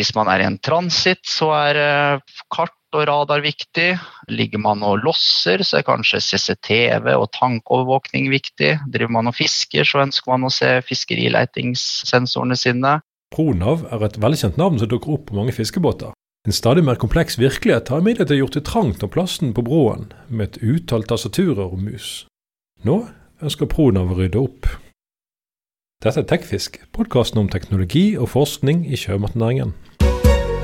Hvis man er i en transit, så er eh, kart og radar viktig. Ligger man og losser, så er kanskje CCTV og tankovervåkning viktig. Driver man og fisker, så ønsker man å se fiskerileitingssensorene sine. Pronav er et velkjent navn som dukker opp på mange fiskebåter. En stadig mer kompleks virkelighet har imidlertid gjort det trangt om plassen på broen, med et utall tastaturer og mus. Nå ønsker Pronav å rydde opp. Dette er Tekfisk, podkasten om teknologi og forskning i sjømatnæringen.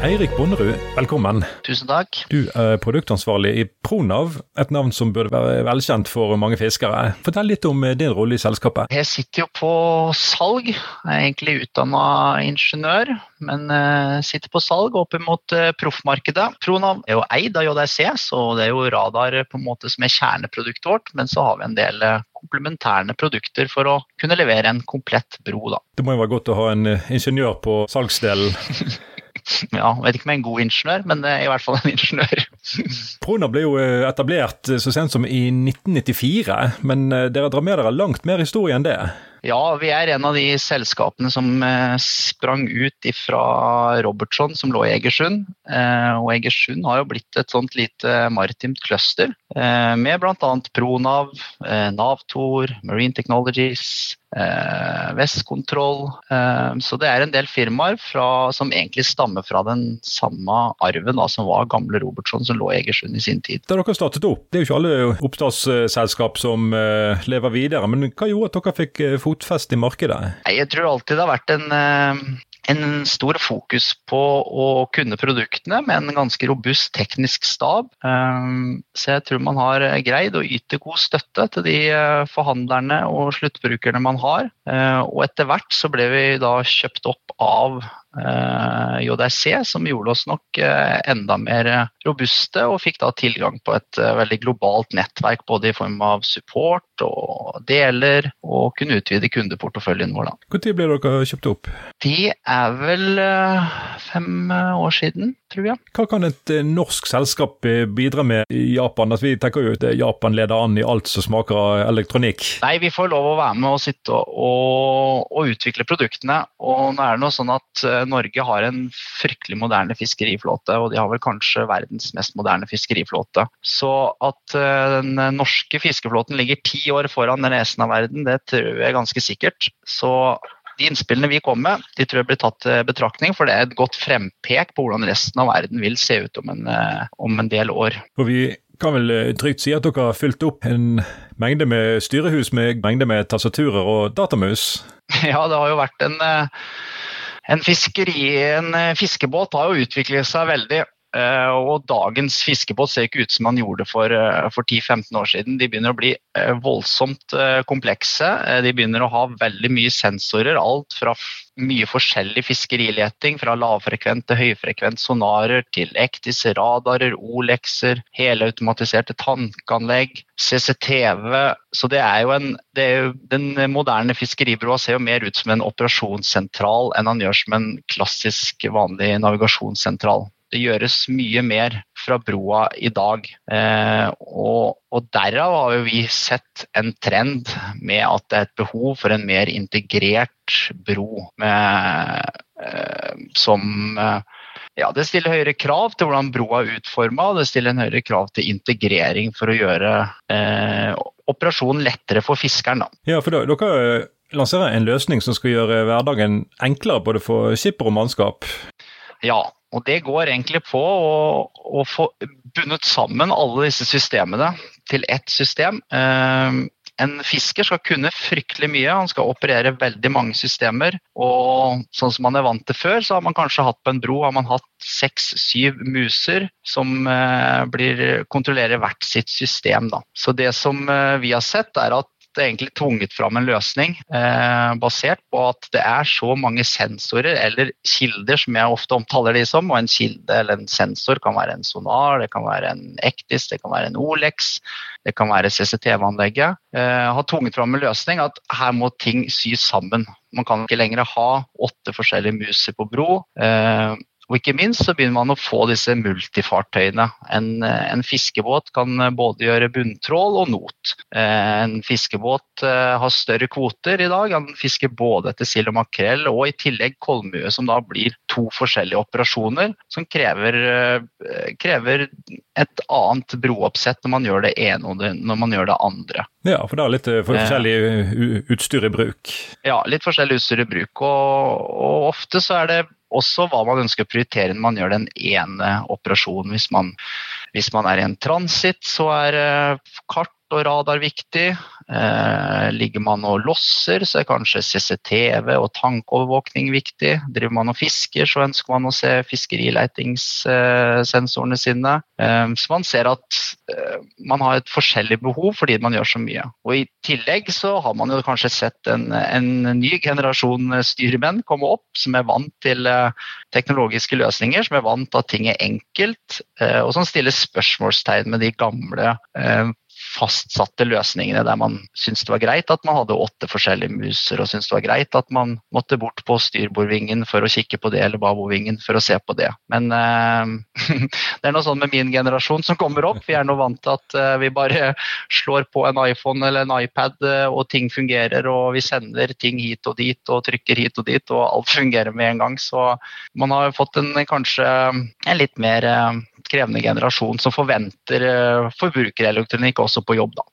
Eirik Bonderud, velkommen. Tusen takk. Du er produktansvarlig i Pronav, et navn som burde være velkjent for mange fiskere. Fortell litt om din rolle i selskapet. Jeg sitter jo på salg. Jeg er egentlig utdanna ingeniør, men uh, sitter på salg opp mot uh, proffmarkedet. Pronav er jo eid av JRC, så det er jo radar på en måte som er kjerneproduktet vårt. Men så har vi en del komplementærende produkter for å kunne levere en komplett bro. Da. Det må jo være godt å ha en ingeniør på salgsdelen. ja, jeg vet ikke om jeg er en god ingeniør, men er i hvert fall en ingeniør. Prona ble jo eh, etablert så sent som i 1994, men eh, dere drar med dere langt mer historie enn det? Ja, vi er en av de selskapene som eh, sprang ut fra Robertson, som lå i Egersund. Og Egersund har jo blitt et sånt lite maritimt cluster med bl.a. Pronav, Navtor, Marine Technologies, eh, Vestkontroll. Eh, så det er en del firmaer fra, som egentlig stammer fra den samme arven da, som var gamle Robertson, som lå i Egersund i sin tid. Da dere startet opp, det er jo ikke alle oppstartsselskap som eh, lever videre, men hva gjorde at dere fikk eh, fotfeste i markedet? Jeg tror alltid det har vært en eh, en stor fokus på å kunne produktene med en ganske robust teknisk stab. Så jeg tror man har greid å yte god støtte til de forhandlerne og sluttbrukerne man har. Og etter hvert så ble vi da kjøpt opp av Eh, JRC, som gjorde oss nok eh, enda mer robuste og fikk da tilgang på et eh, veldig globalt nettverk både i form av support og deler, og kunne utvide kundeporteføljen vår. Når ble dere kjøpt opp? Det er vel fem år siden, tror jeg. Hva kan et norsk selskap bidra med i Japan? Altså, vi tenker jo at Japan leder an i alt som smaker elektronikk. Nei, vi får lov å være med og sitte og, og utvikle produktene. Og nå er det noe sånn at Norge har en fryktelig moderne fiskeriflåte, og de har vel kanskje verdens mest moderne fiskeriflåte. Så at eh, den norske fiskeflåten ligger ti år foran resten av verden, det tror jeg er ganske sikkert. Så de innspillene vi kom med, de tror jeg blir tatt til betraktning, for det er et godt frempek på hvordan resten av verden vil se ut om en, eh, om en del år. Og vi kan vel eh, trygt si at dere har fylt opp en mengde med styrehus med mengde med tastaturer og datamus? Ja, det har jo vært en en, fiskeri, en eh, fiskebåt har jo utviklet seg veldig. Eh, og dagens fiskebåt ser ikke ut som man gjorde for, eh, for 10-15 år siden. De begynner å bli voldsomt komplekse. De begynner å ha veldig mye sensorer. Alt fra mye forskjellig fiskerileting, fra lavfrekvent til høyfrekvent sonarer til ektis, radarer, O-lekser, helautomatiserte tankanlegg, CCTV. Så det er jo en er jo, Den moderne fiskeribrua ser jo mer ut som en operasjonssentral enn han gjør som en klassisk, vanlig navigasjonssentral. Det gjøres mye mer fra broa i dag. Eh, og, og, derav har vi sett en trend med at det er et behov for en mer integrert bro med, eh, som eh, ja, Det stiller høyere krav til hvordan broa er utforma, det stiller en høyere krav til integrering for å gjøre eh, operasjonen lettere for fiskeren. Da. Ja, for da, dere lanserer en løsning som skal gjøre hverdagen enklere både for skipper og mannskap? Ja, og det går egentlig på å, å, få bundet sammen alle disse systemene til ett system. Uh, en fisker skal kunne fryktelig mye, han skal operere veldig mange systemer. Og sånn som man er vant til før, så har man kanskje hatt på en bro har man hatt seks-syv muser som uh, blir, kontrollerer hvert sitt system. Da. Så det som uh, vi har sett, er at egentlig tvunget fram en løsning eh, basert på at det er så mange sensorer eller kilder, som jeg ofte omtaler de som. Og en kilde eller en sensor kan være en sonar, det kan være en Ektis, det kan være en Olex, det kan være CCTV-anlegget. Eh, har tvunget fram en løsning at her må ting sys sammen. Man kan ikke lenger ha åtte forskjellige muser på bro. Eh, og ikke minst så begynner man å få disse multifartøyene. En, en fiskebåt kan både gjøre bunntrål og not. En fiskebåt har større kvoter i dag. Han fisker både etter sild og makrell, og i tillegg kolmue, som da blir to forskjellige operasjoner som krever, krever et annet brooppsett når man gjør det ene og når man gjør det andre. Ja, for det er litt forskjellig utstyr i bruk? Ja, litt forskjellig utstyr i bruk. Og, og ofte så er det også hva man ønsker å prioritere når man gjør den ene operasjonen. Hvis man, hvis man er i en transit, så er kart og radar viktig. Eh, ligger man og losser, så er kanskje CCTV og tankovervåkning viktig. Driver man og fisker, så ønsker man å se fiskerileitingssensorene sine. Eh, så man ser at eh, man har et forskjellig behov fordi man gjør så mye. Og I tillegg så har man jo kanskje sett en, en ny generasjon styrmenn komme opp som er vant til eh, teknologiske løsninger, som er vant til at ting er enkelt, eh, og som stiller spørsmålstegn med de gamle eh, fastsatte løsningene der man syntes det var greit at man hadde åtte forskjellige muser, og syntes det var greit at man måtte bort på styrbordvingen for å kikke på det, eller babovingen for å se på det. Men uh, det er noe sånn med min generasjon som kommer opp. Vi er nå vant til at uh, vi bare slår på en iPhone eller en iPad, uh, og ting fungerer, og vi sender ting hit og dit og trykker hit og dit, og alt fungerer med en gang. Så man har fått en kanskje en litt mer krevende generasjon som forventer eh, forbrukerelektronikk også på jobb. da.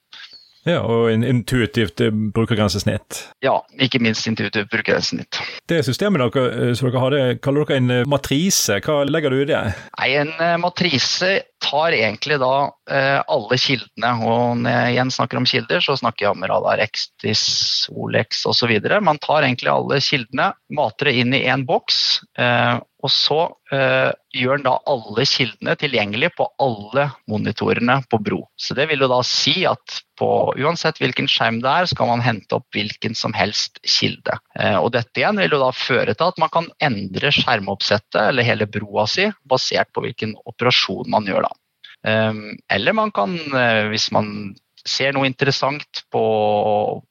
Ja, Og en intuitivt eh, brukergrensesnitt. Ja, ikke minst intuitivt brukergrensesnitt. Det systemet dere, eh, som dere har, det kaller dere en matrise. Hva legger du i det? Nei, En matrise tar egentlig da eh, alle kildene. Og når jeg igjen snakker om kilder, så snakker jeg om Radar Extis, Olex osv. Man tar egentlig alle kildene, mater det inn i én boks. Eh, og så eh, gjør den da alle kildene tilgjengelige på alle monitorene på Bro. Så det vil jo da si at på uansett hvilken skjerm det er, skal man hente opp hvilken som helst kilde. Eh, og dette igjen vil jo da føre til at man kan endre skjermoppsettet eller hele broa si basert på hvilken operasjon man gjør da. Eh, eller man kan, eh, hvis man ser noe interessant på,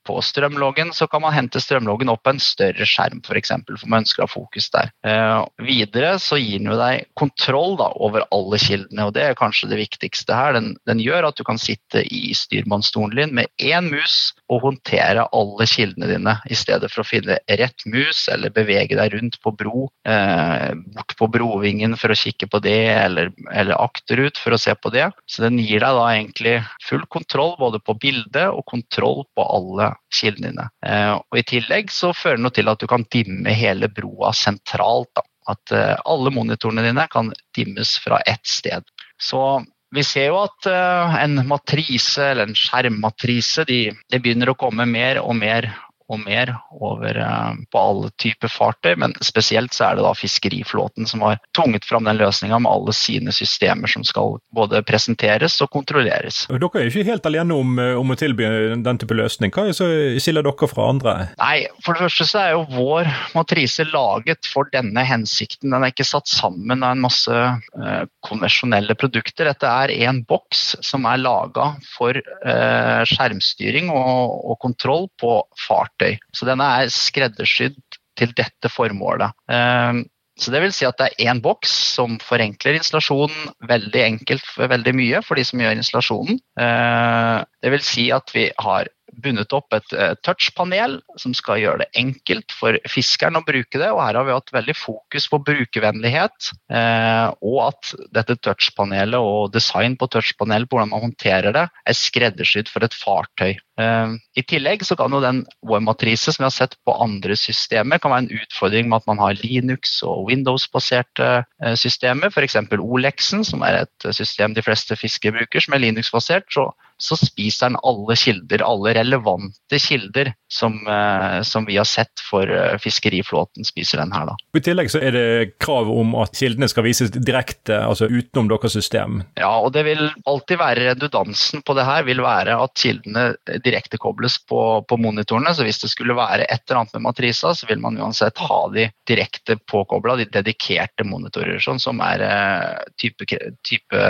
på, strømloggen, så kan man hente strømloggen opp på en større skjerm f.eks. For, eksempel, for man ønsker å ha fokus der. Eh, videre så gir den jo deg kontroll da, over alle kildene, og det er kanskje det viktigste her. Den, den gjør at du kan sitte i styrmannsstolen din med én mus og håndtere alle kildene dine, i stedet for å finne rett mus eller bevege deg rundt på bro, eh, bort på brovingen for å kikke på det, eller, eller akterut for å se på det. Så den gir deg da egentlig full kontroll både på bildet og kontroll på alle kildene dine. Eh, og I tillegg så fører det til at du kan dimme hele broa sentralt. Da. At eh, alle monitorene dine kan dimmes fra ett sted. Så vi ser jo at uh, en matrise eller en skjermmatrise de, de, begynner å komme mer og mer og mer over eh, på alle typer fartøy, men spesielt så er det da fiskeriflåten som har tvunget fram den løsninga med alle sine systemer som skal både presenteres og kontrolleres. Dere er jo ikke helt alene om, eh, om å tilby den type løsning. Hva er så skiller dere fra andre? Nei, For det første så er jo vår matrise laget for denne hensikten. Den er ikke satt sammen av en masse eh, konvensjonelle produkter. Dette er en boks som er laga for eh, skjermstyring og, og kontroll på fartøy verktøy. Så denne er skreddersydd til dette formålet. Ehm, så det vil si at det er én boks som forenkler installasjonen veldig enkelt veldig mye for de som gjør installasjonen. Ehm, det vil si at vi har bundet opp et eh, touchpanel som skal gjøre det enkelt for fiskeren å bruke det. og Her har vi hatt veldig fokus på brukervennlighet, eh, og at dette touchpanelet og design på touchpanelet, på hvordan man håndterer det, er skreddersydd for et fartøy. Eh, I tillegg så kan jo den OM-matrise som vi har sett på andre systemer, kan være en utfordring med at man har Linux og Windows-baserte systemer, f.eks. Olexen, som er et system de fleste fiskere bruker, som er Linux-basert. så så spiser den alle kilder, alle relevante kilder som, eh, som vi har sett for eh, fiskeriflåten, spiser den her. da. I tillegg så er det krav om at kildene skal vises direkte, altså utenom deres system? Ja, og det vil alltid være redundansen på det her, vil være at kildene direkte kobles på, på monitorene. Så hvis det skulle være et eller annet med matrisa, så vil man uansett ha de direkte påkobla, de dedikerte monitorer, sånn som er eh, type, type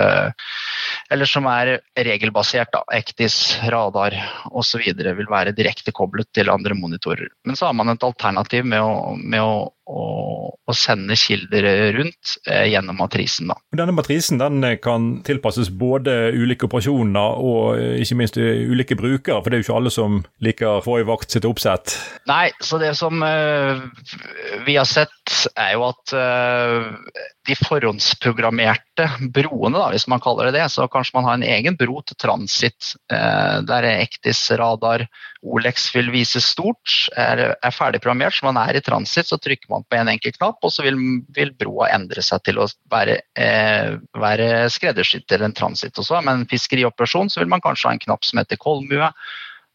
Eller som er regelbasert, da. Ektis, radar osv. vil være direkte koblet til andre monitorer. Men så har man et alternativ med å, med å å sende kilder rundt eh, gjennom matrisen. Da. Denne matrisen den kan tilpasses både ulike operasjoner og eh, ikke minst eh, ulike brukere, for det er jo ikke alle som liker forrige vakt sitt oppsett? Nei, så det som eh, vi har sett er jo at eh, de forhåndsprogrammerte broene, da, hvis man kaller det det, så kanskje man har en egen bro til transit. Der Ektis radar Olex vil vise stort, er, er ferdigprogrammert, så man er i transit, så trykker man på en enkelt knapp, og så vil, vil broa endre seg til å være, eh, være skreddersydd til en transit også. Men en fiskerioperasjon så vil man kanskje ha en knapp som heter kolmue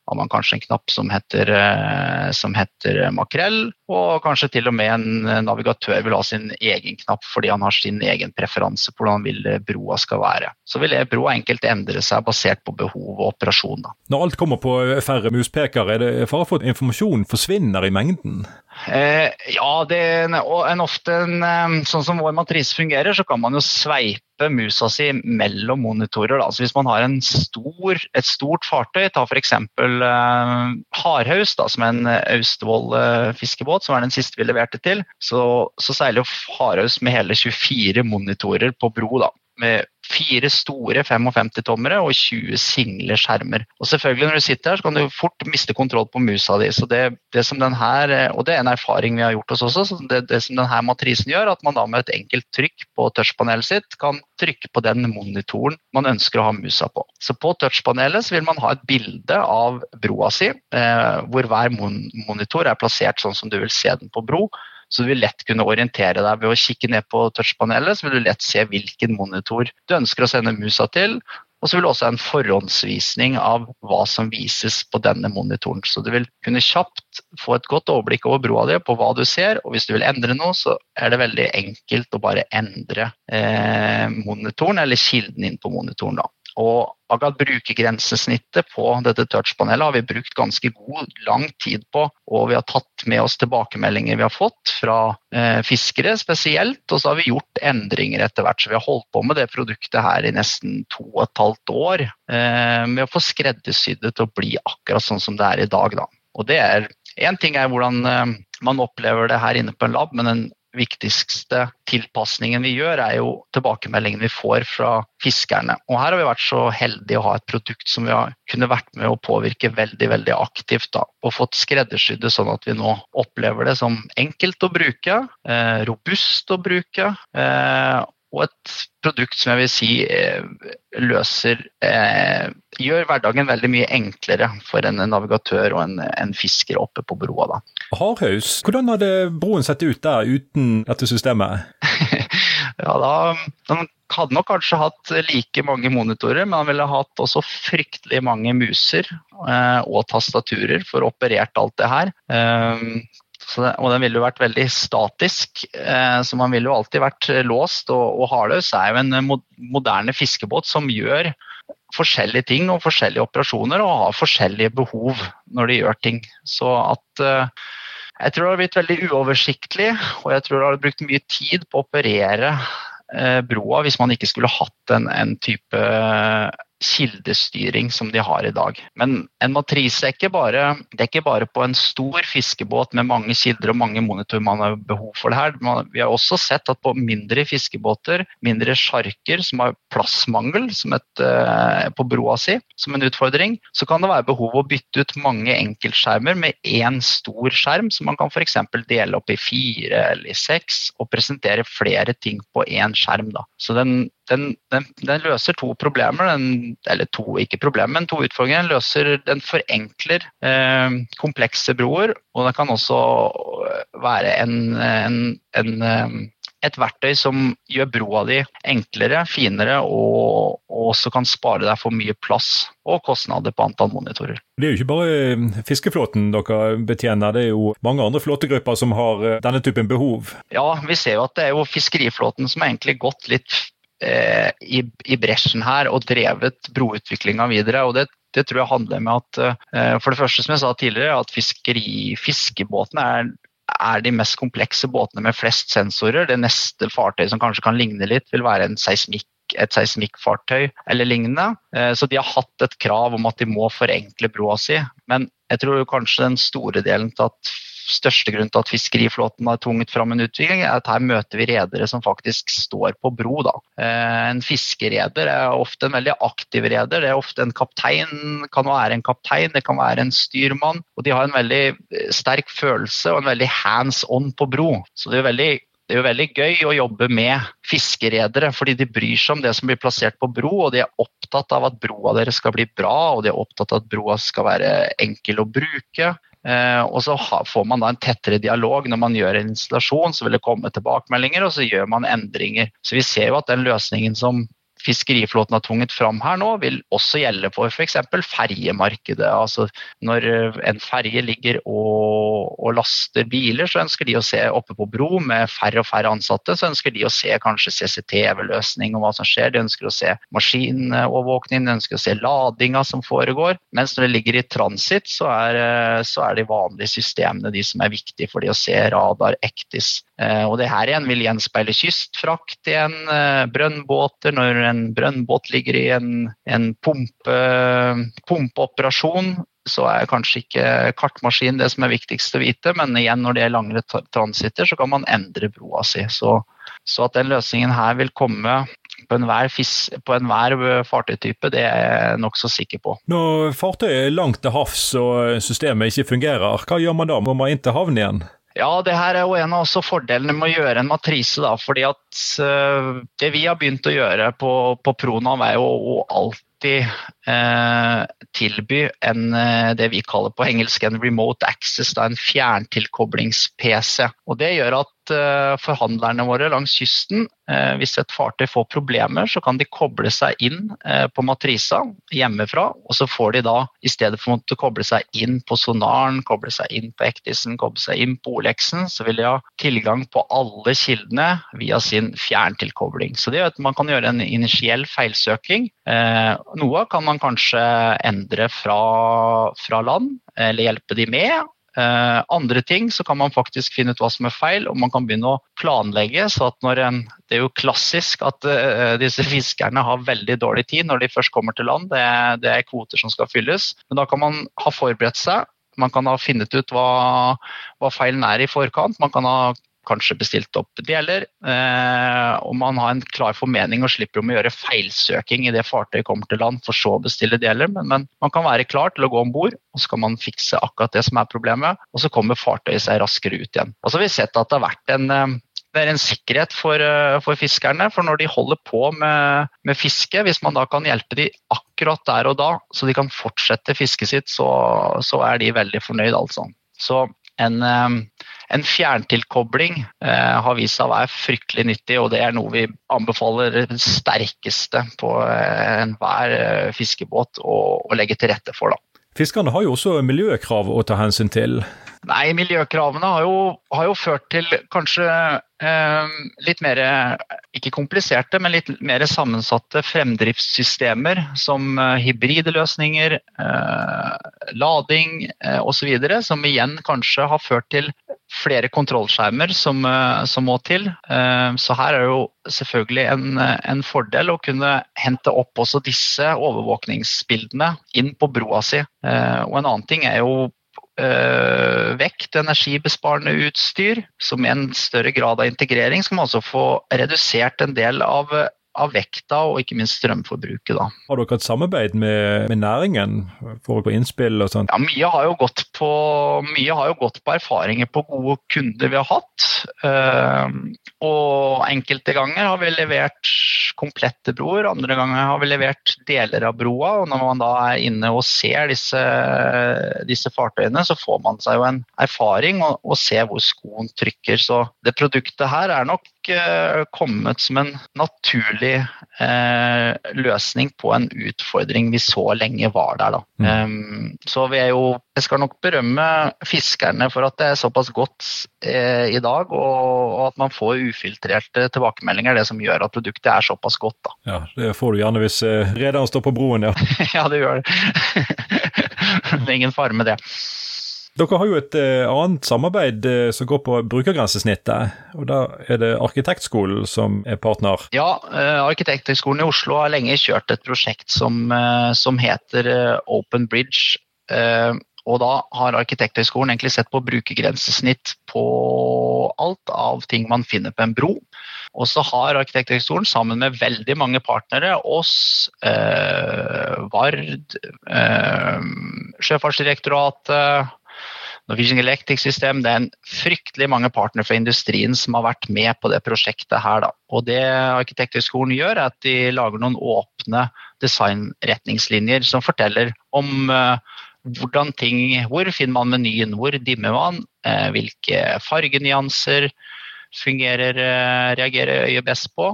har man kanskje en knapp som heter, eh, som heter, makrell, og kanskje til og med en navigatør vil ha sin egen knapp fordi han har sin egen preferanse på hvordan vil broa skal være. Så vil broa enkelt endre seg basert på behov og operasjon. Da. Når alt kommer på færre muspekere, er det fare for at informasjonen forsvinner i mengden? Eh, ja, det, en ofte en, eh, sånn som vår matrise fungerer, så kan man jo sveipe musa si mellom monitorer. Da. Så hvis man har stor, et stort fartøy, ta f.eks. Eh, Hardhaus, som er en Austevoll eh, fiskebåt, som er den siste vi leverte til, så, så seiler jo Hardhaus med hele 24 monitorer på bro. da med fire store 55-tommere og 20 single skjermer. Og selvfølgelig Når du sitter her, så kan du fort miste kontroll på musa di. så det, det som den her, Og det er en erfaring vi har gjort oss også. så det, det som denne matrisen gjør, at man da med et enkelt trykk på touchpanelet sitt kan trykke på den monitoren man ønsker å ha musa på. Så På touchpanelet så vil man ha et bilde av broa si, eh, hvor hver mon monitor er plassert sånn som du vil se den på bro. Så du vil lett kunne orientere deg ved å kikke ned på touchpanelet. Så vil du lett se hvilken monitor du ønsker å sende musa til. Og så vil du også ha en forhåndsvisning av hva som vises på denne monitoren. Så du vil kunne kjapt få et godt overblikk over broa di på hva du ser. Og hvis du vil endre noe, så er det veldig enkelt å bare endre eh, monitoren eller kilden inn på monitoren. da. Og akkurat brukergrensesnittet på dette touchpanelet har vi brukt ganske god, lang tid på. Og vi har tatt med oss tilbakemeldinger vi har fått fra eh, fiskere spesielt. Og så har vi gjort endringer etter hvert. Så vi har holdt på med det produktet her i nesten to og et halvt år. Eh, med å få skreddersydd det til å bli akkurat sånn som det er i dag. Da. Og det er Én ting er hvordan eh, man opplever det her inne på en lab, men en viktigste tilpasningen vi gjør, er jo tilbakemeldingen vi får fra fiskerne. Og her har vi vært så heldige å ha et produkt som vi har kunne vært med å påvirke veldig veldig aktivt. Da, og fått skreddersydd det sånn at vi nå opplever det som enkelt å bruke, eh, robust å bruke. Eh, og et produkt som jeg vil si eh, løser eh, Gjør hverdagen veldig mye enklere for en navigatør og en, en fisker oppe på broa. da. Hardhaus, hvordan hadde broen sett ut der uten dette systemet? ja, da, Den hadde nok kanskje hatt like mange monitorer, men han ville hatt også fryktelig mange muser eh, og tastaturer for å operert alt det her. Det, og den ville jo vært veldig statisk, eh, så man ville jo alltid vært låst. Og, og hardløs er jo en eh, moderne fiskebåt som gjør forskjellige ting og forskjellige operasjoner og har forskjellige behov når de gjør ting. Så at eh, jeg tror det har blitt veldig uoversiktlig, og jeg tror det har brukt mye tid på å operere eh, broa hvis man ikke skulle hatt en, en type kildestyring som de har i dag. Men en matrise er ikke bare, det er ikke bare på en stor fiskebåt med mange kilder og mange monitor man har behov for det her. Vi har også sett at på mindre fiskebåter, mindre sjarker som har plassmangel et, eh, på broa si som en utfordring, så kan det være behov å bytte ut mange enkeltskjermer med én stor skjerm, som man kan f.eks. dele opp i fire eller i seks og presentere flere ting på én skjerm. Da. Så den den, den, den, løser to problemer, den, eller to, ikke problemer, men to utfordringer. Den, løser, den forenkler eh, komplekse broer, og den kan også være en, en, en, eh, et verktøy som gjør broa di enklere, finere, og, og, også kan spare deg for mye plass og kostnader på antall monitorer. Det er jo ikke bare eh, fiskeflåten dere betjener, det er jo mange andre flåtegrupper som har eh, denne typen behov? Ja, vi ser jo at det er jo fiskeriflåten som har egentlig gått litt Eh, i, i, bresjen her og drevet broutviklinga videre. og det, det, tror jeg handler med at eh, for det første som jeg sa tidligere, at fiskeri, fiskebåtene er, er de mest komplekse båtene med flest sensorer. Det neste fartøyet som kanskje kan ligne litt, vil være seismikk et seismikkfartøy eller lignende. Eh, så de har hatt et krav om at de må forenkle broa si. Men jeg tror kanskje den store delen til at største grunnen til at fiskeriflåten har tvunget fram en utvikling, er at her møter vi redere som faktisk står på bro. Da. Eh, en fiskereder er ofte en veldig aktiv reder. Det er ofte en kaptein, kan være en kaptein, det kan være en styrmann. Og de har en veldig eh, sterk følelse og en veldig hands on på bro. Så det er veldig det er jo veldig gøy å jobbe med fiskeredere, fordi de bryr seg om det som blir plassert på bro, og de er opptatt av at broa deres skal bli bra, og de er opptatt av at broa skal være enkel å bruke. Eh, og så får man da en tettere dialog når man gjør en installasjon, så vil det komme tilbakemeldinger, og så gjør man endringer. Så vi ser jo at den løsningen som fiskeriflåten har tvunget fram her nå, vil også gjelde for f.eks. ferjemarkedet. Altså når eh, en ferje ligger og, og, laster biler, så ønsker de å se oppe på bro med færre og færre ansatte, så ønsker de å se kanskje CCTV-løsning og hva som skjer. De ønsker å se maskinovervåkning, de ønsker å se ladinga som foregår. Mens når det ligger i transit, så er, eh, så er de vanlige systemene de som er viktige for de å se radar, ektis. Eh, og det her igjen vil gjenspeile kystfrakt igjen, brønnbåter. når en brønnbåt ligger i en, en pumpe, pumpeoperasjon, så er kanskje ikke kartmaskin det som er viktigst å vite, men igjen når det er langere transitter, så kan man endre broa si. Så, så at den løsningen her vil komme på enhver, på enhver fartøytype, det er jeg nokså sikker på. Når fartøyet er langt til havs og systemet ikke fungerer, hva gjør man da? Må man inn til havn igjen? Ja, det her er jo en av fordelene med å gjøre en matrise. Da, fordi at uh, Det vi har begynt å gjøre på, på Pronav, er jo å alltid uh, tilby en, uh, det vi kaller på engelsk en remote access, da, en fjerntilkoblings-PC. Og Det gjør at forhandlerne våre langs kysten Eh, hvis et fartøy får problemer, så kan de koble seg inn eh, på matrisa hjemmefra. Og så får de da, i stedet for å koble seg inn på sonaren, koble seg inn på Ektisen, koble seg inn på Olexen, så vil de ha tilgang på alle kildene via sin fjerntilkobling. Så det gjør at man kan gjøre en initiell feilsøking. Eh, noe kan man kanskje endre fra, fra land, eller hjelpe de med. Uh, andre ting så kan man faktisk finne ut hva som er feil, og man kan begynne å planlegge. så at når en, Det er jo klassisk at uh, disse fiskerne har veldig dårlig tid når de først kommer til land. Det, det, er kvoter som skal fylles. Men da kan man ha forberedt seg. Man kan ha funnet ut hva, hva feilen er i forkant. Man kan ha kanskje bestilt opp deler. Eh, og man har en klar formening og slipper om å gjøre feilsøking i det fartøyet kommer til land, for så å bestille deler. Men, men man kan være klar til å gå om bord, og så kan man fikse akkurat det som er problemet. Og så kommer fartøyet seg raskere ut igjen. Og så har vi sett at det har vært en eh, det er en sikkerhet for, eh, for, fiskerne. For når de holder på med, med, fiske, hvis man da kan hjelpe de akkurat der og da, så de kan fortsette fisket sitt, så, så er de veldig fornøyd, altså. Så en, en fjerntilkobling eh, har vist seg å være fryktelig nyttig, og det er noe vi anbefaler det sterkeste på eh, enhver eh, fiskebåt å, å legge til rette for. Da. Fiskerne har jo også miljøkrav å ta hensyn til. Nei, miljøkravene har jo, har jo ført til kanskje eh, litt mer ikke kompliserte, men litt mer sammensatte fremdriftssystemer som eh, hybride løsninger, eh, lading eh, osv. Som igjen kanskje har ført til flere kontrollskjermer som, eh, som må til. Eh, så her er det jo selvfølgelig en, en, fordel å kunne hente opp også disse overvåkningsbildene inn på broa si. Eh, og en annen ting er jo vekt energibesparende utstyr. som i en større grad av integrering skal man også få redusert en del av av vekta og ikke minst strømforbruket. Da. Har dere et samarbeid med, med næringen for å få innspill og sånt? Ja, mye har, på, mye har, jo gått på, erfaringer på gode kunder vi har hatt. Uh, og enkelte ganger har vi levert komplette broer, andre ganger har vi levert deler av broa. og Når man da er inne og ser disse, disse fartøyene, så får man seg jo en erfaring og, og ser hvor skoen trykker. Så det produktet her er nok uh, kommet som en naturlig uh, løsning på en utfordring vi så lenge var der. Da. Mm. Um, så vi er jo Jeg skal nok berømme fiskerne for at det er såpass godt eh, i dag, og, og, at man får ufiltrerte tilbakemeldinger. Det som gjør at produktet er såpass godt. Da. Ja, Det får du gjerne hvis rederen står på broen, ja. ja, det gjør det. det er ingen fare med det. Dere har jo et uh, annet samarbeid uh, som går på brukergrensesnittet. og Da er det Arkitektskolen som er partner? Ja, uh, Arkitekthøgskolen i Oslo har lenge kjørt et prosjekt som, som heter Open Bridge. Og da har Arkitekthøgskolen egentlig sett på brukergrensesnitt på alt av ting man finner på en bro. Og så har Arkitekthøgskolen sammen med veldig mange partnere, oss, eh, Vard, eh, Sjøfartsdirektoratet, Norwegian Electric System, det er en fryktelig mange partnere fra industrien som har vært med på det prosjektet her. Da. Og det Arkitekthøgskolen gjør, er at de lager noen åpne designretningslinjer som forteller om uh, hvordan ting Hvor finner man menyen, hvor dimmer man, uh, hvilke fargenyanser fungerer, uh, reagerer øyet best på.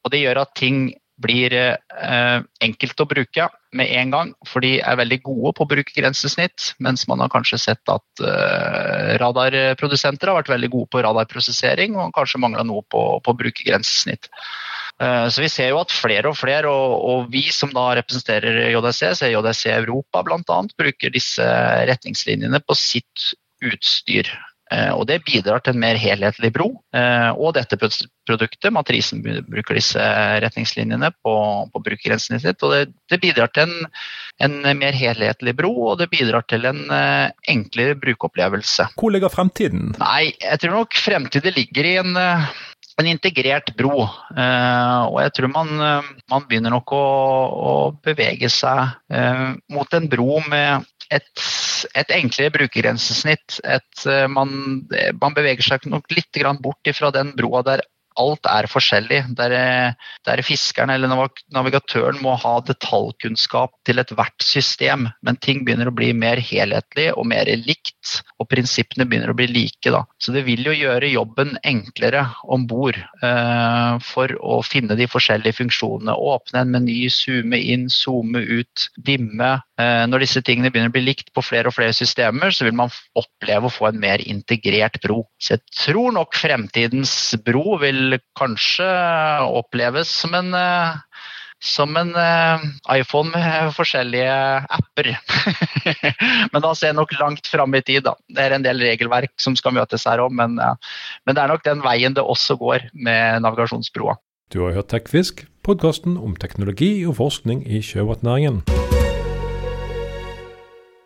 og det gjør at ting blir enkelt å bruke med en gang, for de er veldig gode på å bruke grensesnitt, mens man har kanskje sett at eh, radarprodusenter har vært veldig gode på radarprosessering og kanskje mangla noe på, på å bruke grensesnitt. Eh, så vi ser jo at flere og flere, og, og vi som da representerer JDC, ser JDC Europa bl.a., bruker disse retningslinjene på sitt utstyr. Eh, og Det bidrar til en mer helhetlig bro. Eh, og dette produktet, matrisen, bruker disse retningslinjene på, på brukergrensene sitt. og det, det, bidrar til en, en, mer helhetlig bro, og det bidrar til en uh, enklere brukeropplevelse. Hvor ligger fremtiden? Nei, Jeg tror nok fremtiden ligger i en en integrert bro. Og jeg tror man, man begynner nok å, å bevege seg mot en bro med et, et enklere brukergrensesnitt. Et, eh, man, man, beveger seg nok litt bort fra den broa der alt er forskjellig. Der, der fiskeren eller navigatøren må ha detaljkunnskap til ethvert system. Men ting begynner å bli mer helhetlig og mer likt, og prinsippene begynner å bli like. Da. Så det vil jo gjøre jobben enklere om bord eh, for å finne de forskjellige funksjonene. Åpne en meny, zoome inn, zoome ut, dimme. Eh, når disse tingene begynner å bli likt på flere og flere systemer, så vil man oppleve å få en mer integrert bro. Så jeg tror nok fremtidens bro vil kanskje oppleves som en, eh, som en eh, iPhone med forskjellige apper. men da ser jeg nok langt fram i tid. Da. Det er en del regelverk som skal møtes her òg, men, men, det er nok den veien det også går med navigasjonsbroa. Du har hørt TechFisk, podkasten om teknologi og forskning i sjømatnæringen.